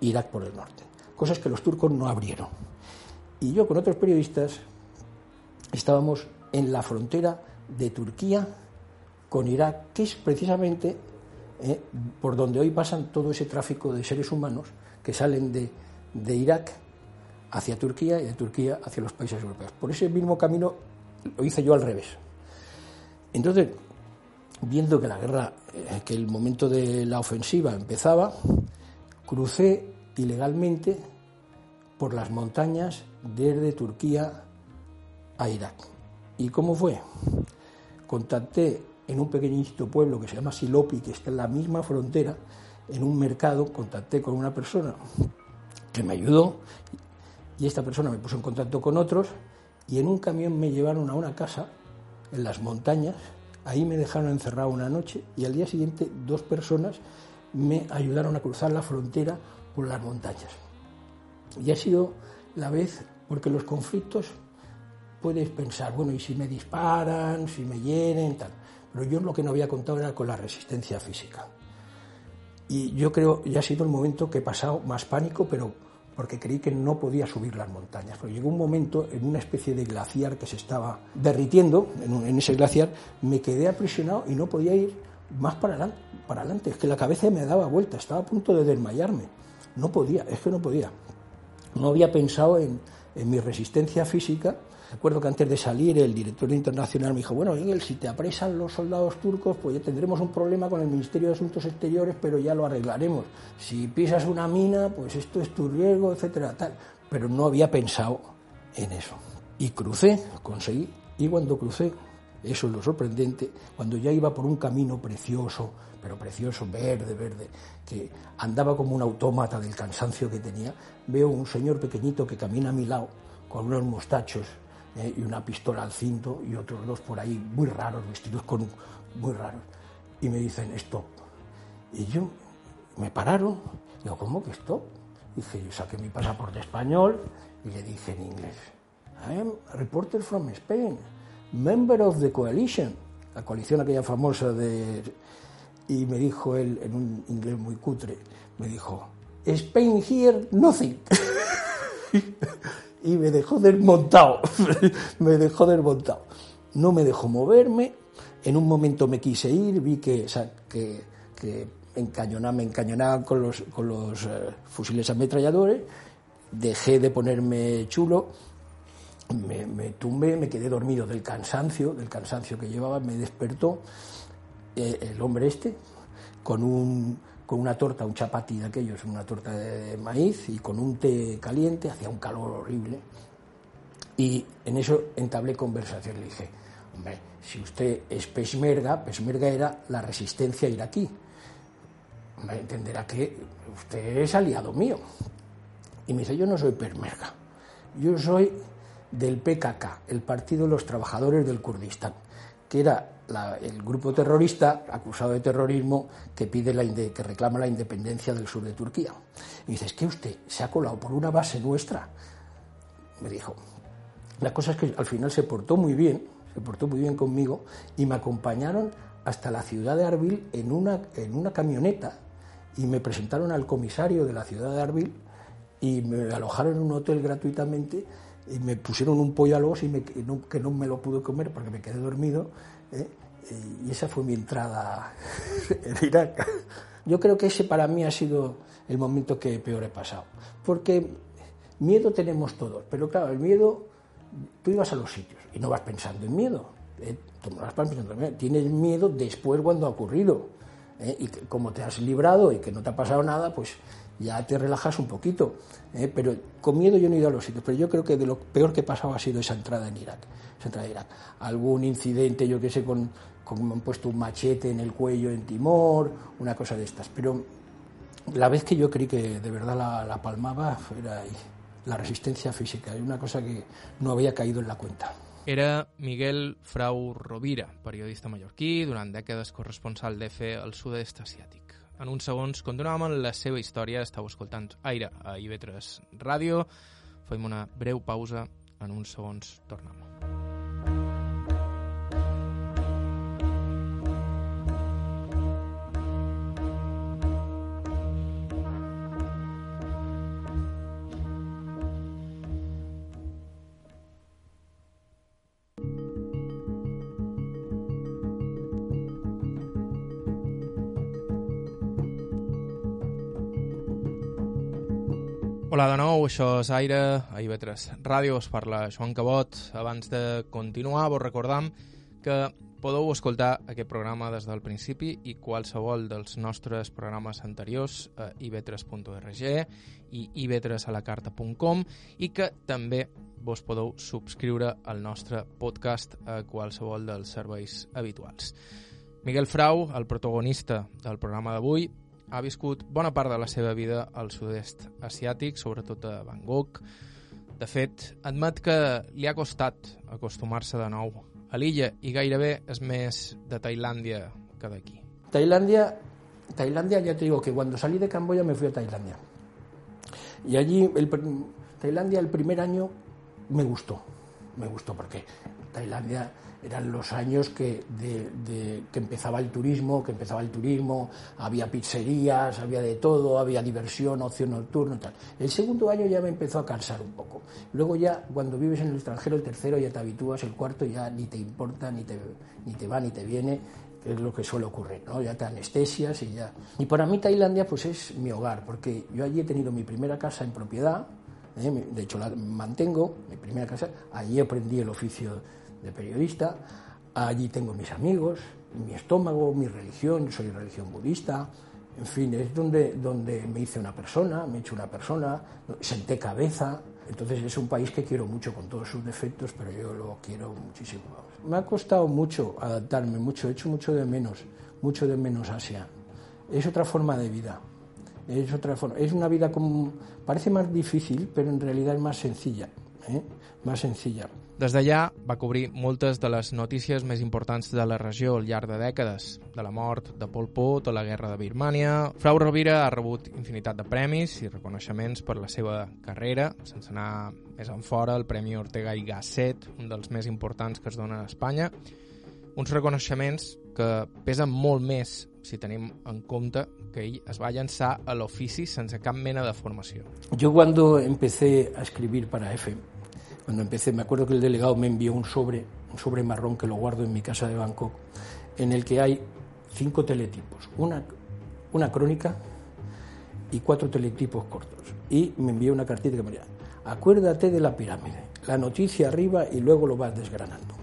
Irak por el norte. cosas que los turcos no abrieron. Y yo con otros periodistas estábamos en la frontera de Turquía con Irak, que es precisamente eh, por donde hoy pasan todo ese tráfico de seres humanos que salen de, de Irak hacia Turquía y de Turquía hacia los países europeos. Por ese mismo camino lo hice yo al revés. Entonces, viendo que la guerra, eh, que el momento de la ofensiva empezaba, crucé ilegalmente por las montañas desde Turquía a Irak. ¿Y cómo fue? Contacté en un pequeñito pueblo que se llama Silopi, que está en la misma frontera, en un mercado, contacté con una persona que me ayudó y esta persona me puso en contacto con otros y en un camión me llevaron a una casa en las montañas, ahí me dejaron encerrado una noche y al día siguiente dos personas me ayudaron a cruzar la frontera por las montañas. Y ha sido la vez, porque los conflictos puedes pensar, bueno, ¿y si me disparan, si me hieren, tal? Pero yo lo que no había contado era con la resistencia física. Y yo creo, ya ha sido el momento que he pasado más pánico, pero porque creí que no podía subir las montañas. Pero llegó un momento en una especie de glaciar que se estaba derritiendo, en, ese glaciar, me quedé aprisionado y no podía ir más para adelante. Es que la cabeza me daba vuelta, estaba a punto de desmayarme. No podía, es que no podía. No había pensado en, en mi resistencia física Recuerdo que antes de salir el director internacional me dijo, bueno, Miguel, si te apresan los soldados turcos, pues ya tendremos un problema con el Ministerio de Asuntos Exteriores, pero ya lo arreglaremos. Si pisas una mina, pues esto es tu riesgo, etcétera, tal. Pero no había pensado en eso. Y crucé, conseguí, y cuando crucé, eso es lo sorprendente, cuando ya iba por un camino precioso, pero precioso, verde, verde, que andaba como un autómata del cansancio que tenía, veo un señor pequeñito que camina a mi lado, con unos mostachos eh, y una pistola al cinto y otros dos por ahí muy raros, vestidos con muy raros. Y me dicen, stop. Y yo, me pararon, digo, ¿cómo que stop? Dice, yo saqué mi pasaporte español y le dije en inglés, reporter from Spain, member of the coalition, la coalición aquella famosa de... Y me dijo él en un inglés muy cutre, me dijo, Spain here, nothing. y me dejó desmontado, me dejó desmontado. No me dejó moverme, en un momento me quise ir, vi que, que, que me encañonaban con los, con los eh, fusiles ametralladores, dejé de ponerme chulo, me, me, tumbé, me quedé dormido del cansancio, del cansancio que llevaba, me despertó eh, el hombre este con un con una torta, un chapati de aquellos, una torta de maíz y con un té caliente, hacía un calor horrible. Y en eso entablé conversación. Le dije, hombre, si usted es pesmerga, pesmerga era la resistencia iraquí. Me entenderá que usted es aliado mío. Y me dice, yo no soy pesmerga, yo soy del PKK, el Partido de los Trabajadores del Kurdistán, que era el grupo terrorista acusado de terrorismo que pide que reclama la independencia del sur de Turquía. Y dice, es que usted se ha colado por una base nuestra. Me dijo. La cosa es que al final se portó muy bien, se portó muy bien conmigo y me acompañaron hasta la ciudad de Arbil en una, en una camioneta y me presentaron al comisario de la ciudad de Arbil y me alojaron en un hotel gratuitamente y me pusieron un pollo a los y me, que no me lo pude comer porque me quedé dormido ¿eh? y esa fue mi entrada en Irak. Yo creo que ese para mí ha sido el momento que peor he pasado, porque miedo tenemos todos, pero claro, el miedo, tú ibas a los sitios y no vas pensando en miedo, ¿eh? tú no vas pensando en miedo, tienes miedo después cuando ha ocurrido, ¿eh? y como te has librado y que no te ha pasado nada, pues ya te relajas un poquito, pero con miedo yo no he ido a los sitios, pero yo creo que de lo peor que he pasado ha sido esa entrada en Irak se Algún incidente, yo que sé, con, con me han puesto un machete en el cuello en Timor, una cosa de estas. Pero la vez que yo creí que de verdad la, palmaba era la resistencia física, una cosa que no había caído en la cuenta. Era Miguel Frau Rovira, periodista mallorquí, durant dècades corresponsal d'EFE al sud-est asiàtic. En uns segons continuàvem la seva història, estàu escoltant Aire a IB3 Ràdio. Fem una breu pausa, en uns segons tornem. Hola de nou, això és Aire, a IB3 Ràdio, us parla Joan Cabot. Abans de continuar, vos recordam que podeu escoltar aquest programa des del principi i qualsevol dels nostres programes anteriors a ib3.org i ib3alacarta.com i que també vos podeu subscriure al nostre podcast a qualsevol dels serveis habituals. Miguel Frau, el protagonista del programa d'avui, ha viscut bona part de la seva vida al sud-est asiàtic, sobretot a Bangkok. De fet, admet que li ha costat acostumar-se de nou a l'illa i gairebé és més de Tailàndia que d'aquí. Tailandia, Tailandia, ya te digo que cuando salí de Camboya me fui a Tailandia. Y allí, el, Tailandia el primer año me gustó, me gustó porque Tailandia eran los años que, que empezaba el turismo, que empezaba el turismo, había pizzerías, había de todo, había diversión, ocio nocturno tal. El segundo año ya me empezó a cansar un poco. Luego ya, cuando vives en el extranjero, el tercero ya te habitúas, el cuarto ya ni te importa, ni te, ni te va, ni te viene, que es lo que suele ocurrir, ¿no? Ya te anestesias y ya... Y para mí Tailandia pues es mi hogar, porque yo allí he tenido mi primera casa en propiedad, ¿eh? de hecho la mantengo, mi primera casa, allí aprendí el oficio de periodista. Allí tengo mis amigos, mi estómago, mi religión, soy religión budista. En fin, es donde, donde me hice una persona, me he hecho una persona, senté cabeza. Entonces es un país que quiero mucho con todos sus defectos, pero yo lo quiero muchísimo. Me ha costado mucho adaptarme, mucho, he hecho mucho de menos, mucho de menos Asia. Es otra forma de vida. Es otra forma. Es una vida como parece más difícil, pero en realidad es más sencilla, ¿eh? más sencilla. Des d'allà va cobrir moltes de les notícies més importants de la regió al llarg de dècades, de la mort de Pol Pot o la guerra de Birmània. Frau Rovira ha rebut infinitat de premis i reconeixements per la seva carrera, sense anar més en fora, el Premi Ortega i Gasset, un dels més importants que es donen a Espanya. Uns reconeixements que pesen molt més si tenim en compte que ell es va llançar a l'ofici sense cap mena de formació. Jo cuando empecé a escribir para EFE, Cuando empecé, me acuerdo que el delegado me envió un sobre, un sobre marrón que lo guardo en mi casa de Bangkok, en el que hay cinco teletipos, una, una crónica y cuatro teletipos cortos. Y me envió una cartita que me decía, acuérdate de la pirámide, la noticia arriba y luego lo vas desgranando.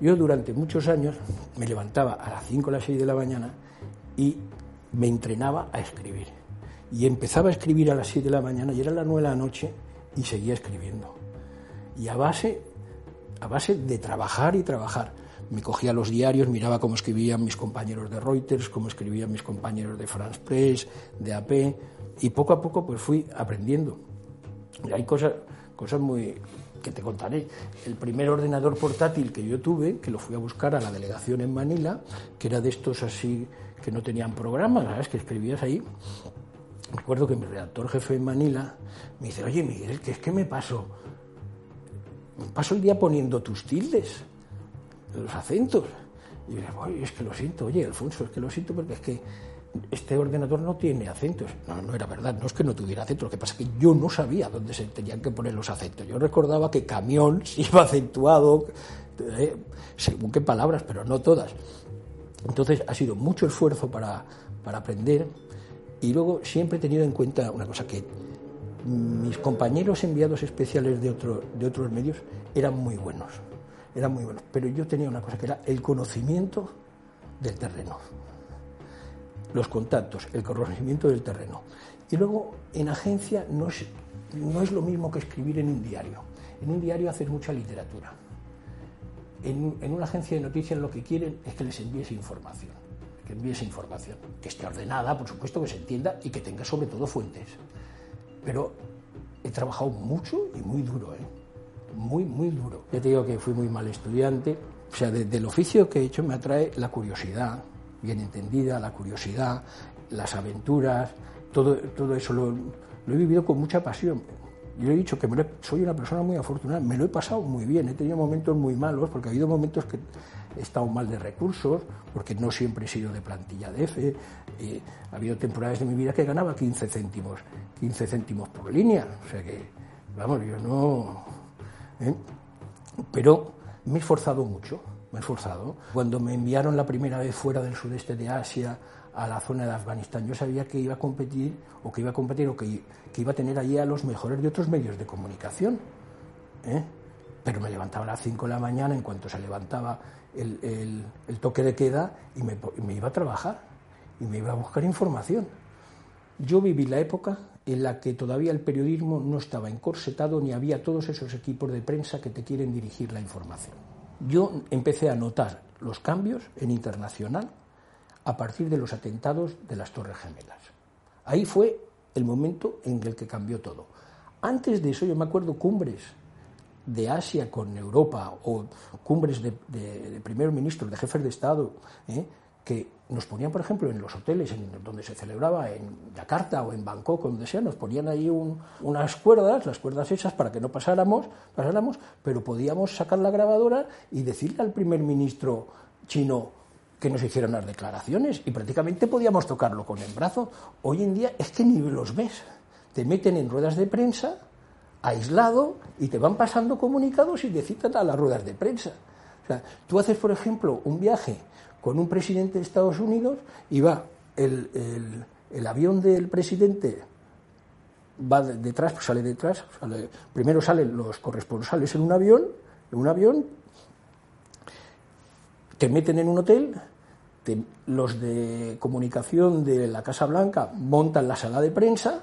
Yo durante muchos años me levantaba a las 5 o las 6 de la mañana y me entrenaba a escribir. Y empezaba a escribir a las 7 de la mañana y era las 9 de la noche y seguía escribiendo y a base, a base de trabajar y trabajar. Me cogía los diarios, miraba cómo escribían mis compañeros de Reuters, cómo escribían mis compañeros de France Press, de AP, y poco a poco pues fui aprendiendo. Y hay cosas, cosas muy que te contaré. El primer ordenador portátil que yo tuve, que lo fui a buscar a la delegación en Manila, que era de estos así que no tenían programas, ¿sabes? Que escribías ahí. Recuerdo que mi redactor jefe en Manila me dice, oye Miguel, ¿qué es que me paso? Paso el día poniendo tus tildes, los acentos. Y yo digo, es que lo siento, oye, Alfonso, es que lo siento porque es que este ordenador no tiene acentos. No, no era verdad, no es que no tuviera acentos, lo que pasa es que yo no sabía dónde se tenían que poner los acentos. Yo recordaba que camión se iba acentuado, eh, según qué palabras, pero no todas. Entonces ha sido mucho esfuerzo para, para aprender y luego siempre he tenido en cuenta una cosa que mis compañeros enviados especiales de, otro, de otros medios eran muy buenos, eran muy buenos, pero yo tenía una cosa que era el conocimiento del terreno, los contactos, el conocimiento del terreno. Y luego en agencia no es, no es lo mismo que escribir en un diario. En un diario haces mucha literatura. En, en una agencia de noticias lo que quieren es que les envíes información, que envíes información, que esté ordenada, por supuesto, que se entienda y que tenga sobre todo fuentes pero he trabajado mucho y muy duro, ¿eh? muy, muy duro. Ya te digo que fui muy mal estudiante, o sea, desde el oficio que he hecho me atrae la curiosidad, bien entendida, la curiosidad, las aventuras, todo, todo eso lo, lo he vivido con mucha pasión. Yo he dicho que soy una persona muy afortunada, me lo he pasado muy bien, he tenido momentos muy malos, porque ha habido momentos que he estado mal de recursos, porque no siempre he sido de plantilla de F. Ha habido temporadas de mi vida que ganaba 15 céntimos, 15 céntimos por línea. O sea que, vamos, yo no. ¿eh? Pero me he esforzado mucho, me he esforzado. Cuando me enviaron la primera vez fuera del sudeste de Asia a la zona de Afganistán. Yo sabía que iba a competir, o que iba a competir, o que, que iba a tener allí a los mejores de otros medios de comunicación. ¿eh? Pero me levantaba a las 5 de la mañana, en cuanto se levantaba el, toque de queda, y me, me iba a trabajar, y me iba a buscar información. Yo viví la época en la que todavía el periodismo no estaba encorsetado ni había todos esos equipos de prensa que te quieren dirigir la información. Yo empecé a notar los cambios en internacional a partir de los atentados de las Torres Gemelas. Ahí fue el momento en el que cambió todo. Antes de eso yo me acuerdo cumbres de Asia con Europa o cumbres de, primeros ministros, de jefes de Estado, ¿eh? que nos ponían, por ejemplo, en los hoteles en donde se celebraba, en Yakarta o en Bangkok, donde sea, nos ponían ahí unas cuerdas, las cuerdas hechas para que no pasáramos, pasáramos, pero podíamos sacar la grabadora y decirle al primer ministro chino que nos hicieran las declaraciones y prácticamente podíamos tocarlo con el brazo. Hoy en día es que ni los ves. Te meten en ruedas de prensa, aislado, y te van pasando comunicados y te a las ruedas de prensa. O sea, tú haces, por ejemplo, un viaje con un presidente de Estados Unidos y va el, el, avión del presidente va detrás, pues sale detrás, primero salen los corresponsales en un avión, en un avión, te meten en un hotel, los de comunicación de la Casa Blanca montan la sala de prensa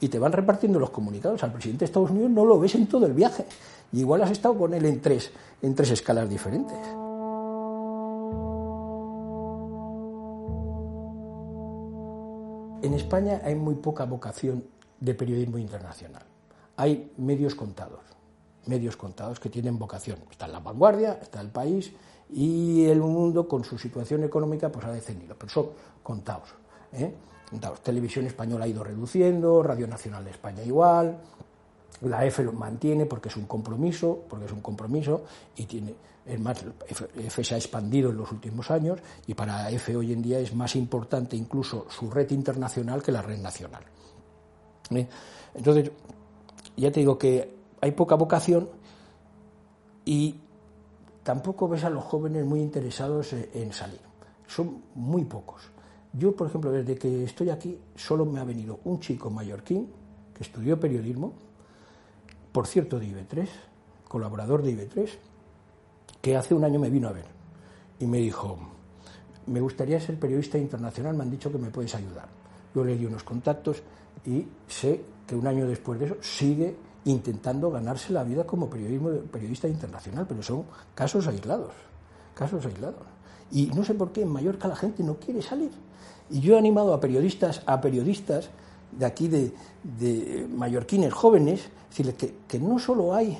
y te van repartiendo los comunicados. Al presidente de Estados Unidos no lo ves en todo el viaje. Y igual has estado con él en tres, en tres escalas diferentes. En España hay muy poca vocación de periodismo internacional. Hay medios contados, medios contados que tienen vocación. Está en la vanguardia, está el país y el mundo con su situación económica pues ha descendido, pero son contados. ¿eh? contados. Televisión española ha ido reduciendo, Radio Nacional de España igual, la EFE lo mantiene porque es un compromiso, porque es un compromiso y tiene, es más, EFE se ha expandido en los últimos años y para EFE hoy en día es más importante incluso su red internacional que la red nacional. ¿Eh? Entonces, ya te digo que hay poca vocación y tampoco ves a los jóvenes muy interesados en salir. Son muy pocos. Yo, por ejemplo, desde que estoy aquí, solo me ha venido un chico mallorquín que estudió periodismo, por cierto, de IB3, colaborador de IB3, que hace un año me vino a ver y me dijo, me gustaría ser periodista internacional, me han dicho que me puedes ayudar. Yo le di unos contactos y sé que un año después de eso sigue intentando ganarse la vida como periodismo, periodista internacional, pero son casos aislados, casos aislados. Y no sé por qué en Mallorca la gente no quiere salir. Y yo he animado a periodistas, a periodistas de aquí de, de mallorquines jóvenes, decirles que, que no solo hay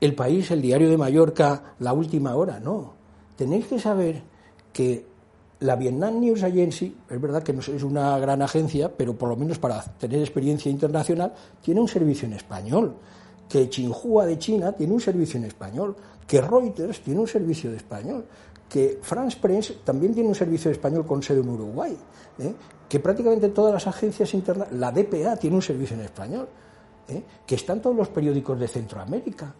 el país, el diario de Mallorca, la última hora, no. Tenéis que saber que la Vietnam News Agency, es verdad que no es una gran agencia, pero por lo menos para tener experiencia internacional, tiene un servicio en español. Que Xinhua de China tiene un servicio en español. Que Reuters tiene un servicio de español. Que France Press también tiene un servicio de español con sede en Uruguay. ¿eh? Que prácticamente todas las agencias internacionales, la DPA tiene un servicio en español. ¿eh? Que están todos los periódicos de Centroamérica.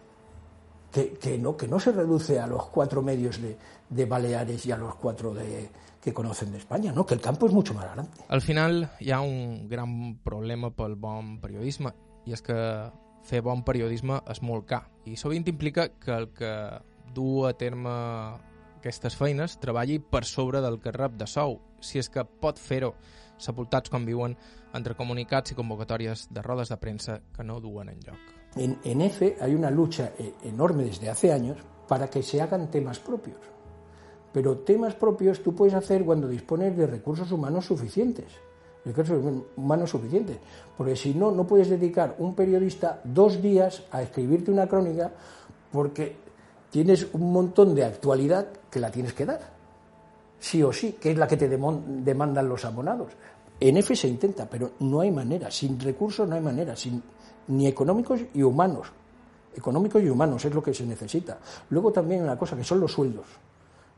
Que, no, que no se reduce a los cuatro medios de, de Baleares y a los cuatro de, que conocen de España, ¿no? que el campo és mucho más grande. Al final hi ha un gran problema pel bon periodisme i és que fer bon periodisme és molt car i sovint implica que el que du a terme aquestes feines treballi per sobre del que rep de sou, si és que pot fer-ho sepultats entre comunicats i convocatòries de rodes de premsa que no duen en. En, EFE hay una lucha e, enorme desde hace años para que se hagan temas propios. Pero temas propios tú puedes hacer cuando dispones de recursos humanos suficientes. Recursos humanos suficientes. Porque si no, no puedes dedicar un periodista dos días a escribirte una crónica porque tienes un montón de actualidad que la tienes que dar. Sí o sí, que es la que te demandan los abonados. En F se intenta, pero no hay manera. Sin recursos no hay manera. Sin, ni económicos y humanos. Económicos y humanos es lo que se necesita. Luego también una cosa que son los sueldos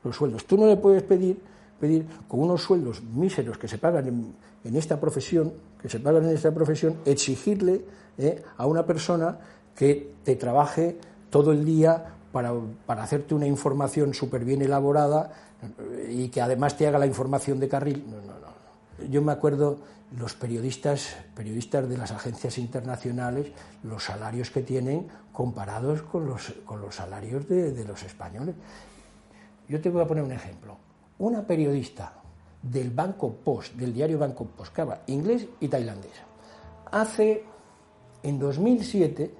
los sueldos. Tú no le puedes pedir, pedir con unos sueldos míseros que se pagan en, esta profesión, que se pagan en esta profesión, exigirle eh, a una persona que te trabaje todo el día para, para hacerte una información súper bien elaborada eh, y que además te haga la información de carril. No, no, no. Yo me acuerdo los periodistas, periodistas de las agencias internacionales, los salarios que tienen comparados con los, con los salarios de, de los españoles. Yo te voy a poner un ejemplo. Una periodista del Banco Post, del diario Banco Post, que habla inglés y tailandés, hace, en 2007,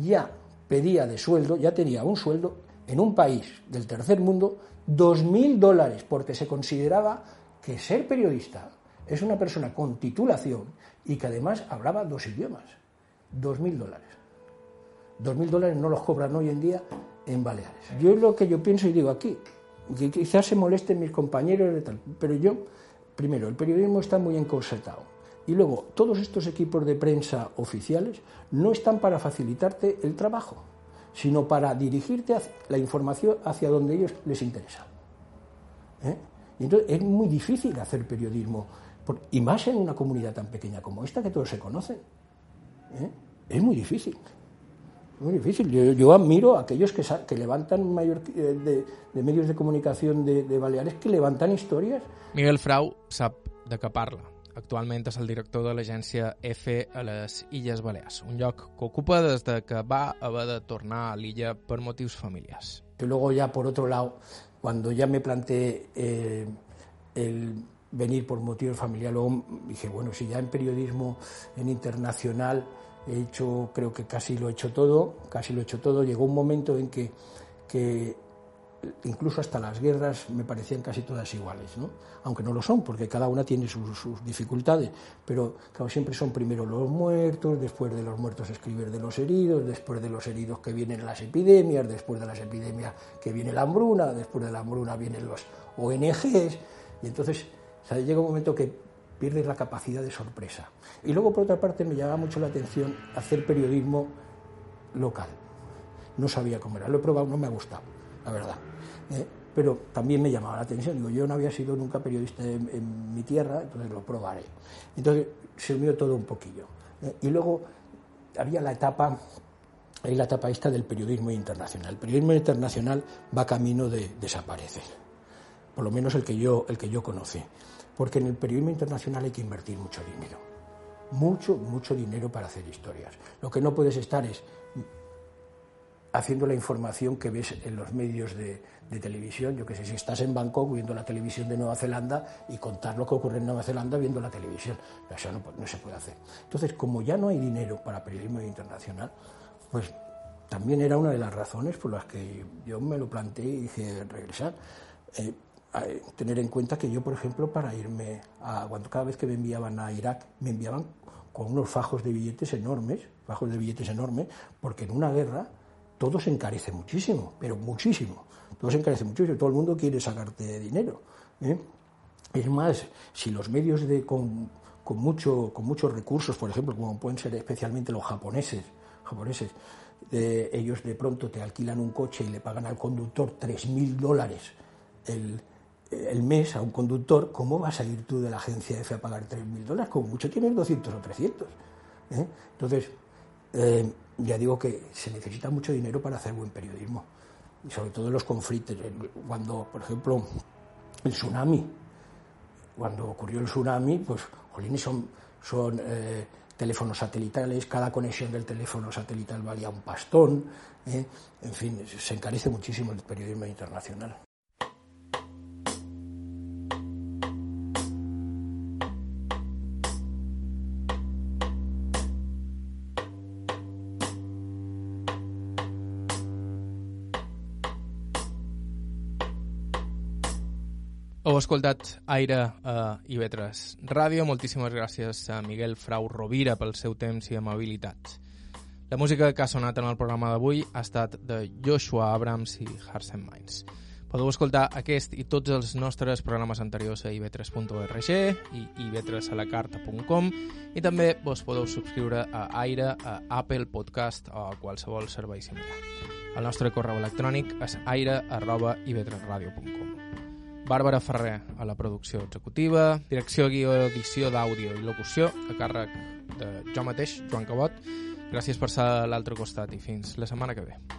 ya pedía de sueldo, ya tenía un sueldo en un país del tercer mundo, 2.000 dólares, porque se consideraba que ser periodista es una persona con titulación y que además hablaba dos idiomas. 2.000 dólares. 2.000 dólares no los cobran hoy en día en Baleares. Yo es lo que yo pienso y digo aquí, que quizás se molesten mis compañeros de tal, pero yo, primero, el periodismo está muy encorsetado. Y luego, todos estos equipos de prensa oficiales no están para facilitarte el trabajo, sino para dirigirte la información hacia donde ellos les interesa. ¿Eh? Y entonces es muy difícil hacer periodismo, y más en una comunidad tan pequeña como esta, que todos se conocen. ¿Eh? Es muy difícil. Muy difícil. Yo, admiro a aquellos que, que levantan mayor eh, de, medios de comunicación de, de, Baleares que levantan historias. Miguel Frau sap de què parla. Actualment és el director de l'agència EFE a les Illes Balears, un lloc que ocupa des de que va haver de tornar a l'illa per motius familiars. Y luego ya por otro lado, cuando ya me planteé eh, el venir por motivos familiares, luego dije, bueno, si ya en periodismo, en internacional, he hecho, creo que casi lo he hecho todo, casi lo he hecho todo. Llegó un momento en que, que incluso hasta las guerras me parecían casi todas iguales, aunque no lo son, porque cada una tiene sus, sus, dificultades, pero claro, siempre son primero los muertos, después de los muertos escribir de los heridos, después de los heridos que vienen las epidemias, después de las epidemias que viene la hambruna, después de la hambruna vienen los ONGs, y entonces llega un momento que pierdes la capacidad de sorpresa. Y luego, por otra parte, me llama mucho la atención hacer periodismo local. No sabía cómo era, lo he probado, no me ha gustado, la verdad. ¿eh? pero también me llamaba la atención. Digo, yo no había sido nunca periodista en, mi tierra, entonces lo probaré. Entonces se unió todo un poquillo. ¿eh? y luego había la etapa, hay la etapa esta del periodismo internacional. El periodismo internacional va camino de desaparecer, por lo menos el que yo, el que yo conocí porque en el periodismo internacional hay que invertir mucho dinero, mucho, mucho dinero para hacer historias. Lo que no puedes estar es haciendo la información que ves en los medios de, televisión, yo que sé, si estás en Bangkok viendo la televisión de Nueva Zelanda y contar lo que ocurre en Nueva Zelanda viendo la televisión, eso no, no se puede hacer. Entonces, como ya no hay dinero para periodismo internacional, pues también era una de las razones por las que yo me lo planteé y dije regresar. Eh, tener en cuenta que yo, por ejemplo, para irme a, cuando cada vez que me enviaban a Irak, me enviaban con unos fajos de billetes enormes, fajos de billetes enormes, porque en una guerra todo se encarece muchísimo, pero muchísimo. Todo se encarece muchísimo, todo el mundo quiere sacarte dinero. ¿eh? Es más, si los medios de, con, con, mucho, con muchos recursos, por ejemplo, como pueden ser especialmente los japoneses, japoneses de, ellos de pronto te alquilan un coche y le pagan al conductor 3.000 dólares el, el mes a un conductor, ¿cómo vas a ir tú de la agencia F a pagar 3.000 dólares? Como mucho tienes 200 o 300. ¿eh? Entonces, eh, ya digo que se necesita mucho dinero para hacer buen periodismo. Y sobre todo en los conflictos. Cuando, por ejemplo, el tsunami, cuando ocurrió el tsunami, pues, jolines, son, son eh, teléfonos satelitales, cada conexión del teléfono satelital valía un pastón. En fin, se encarece muchísimo el periodismo internacional. Escoltat Aire a IB3 Ràdio. Moltíssimes gràcies a Miguel Frau Rovira pel seu temps i amabilitat. La música que ha sonat en el programa d'avui ha estat de Joshua Abrams i Hearts and Minds. Podeu escoltar aquest i tots els nostres programes anteriors a ib3.org i ib3alacarta.com i també vos podeu subscriure a Aire, a Apple Podcast o a qualsevol servei similar. El nostre correu electrònic és aire arroba ib3radio.com. Bàrbara Ferrer a la producció executiva, direcció, guió, edició d'àudio i locució a càrrec de jo mateix, Joan Cabot. Gràcies per ser a l'altre costat i fins la setmana que ve.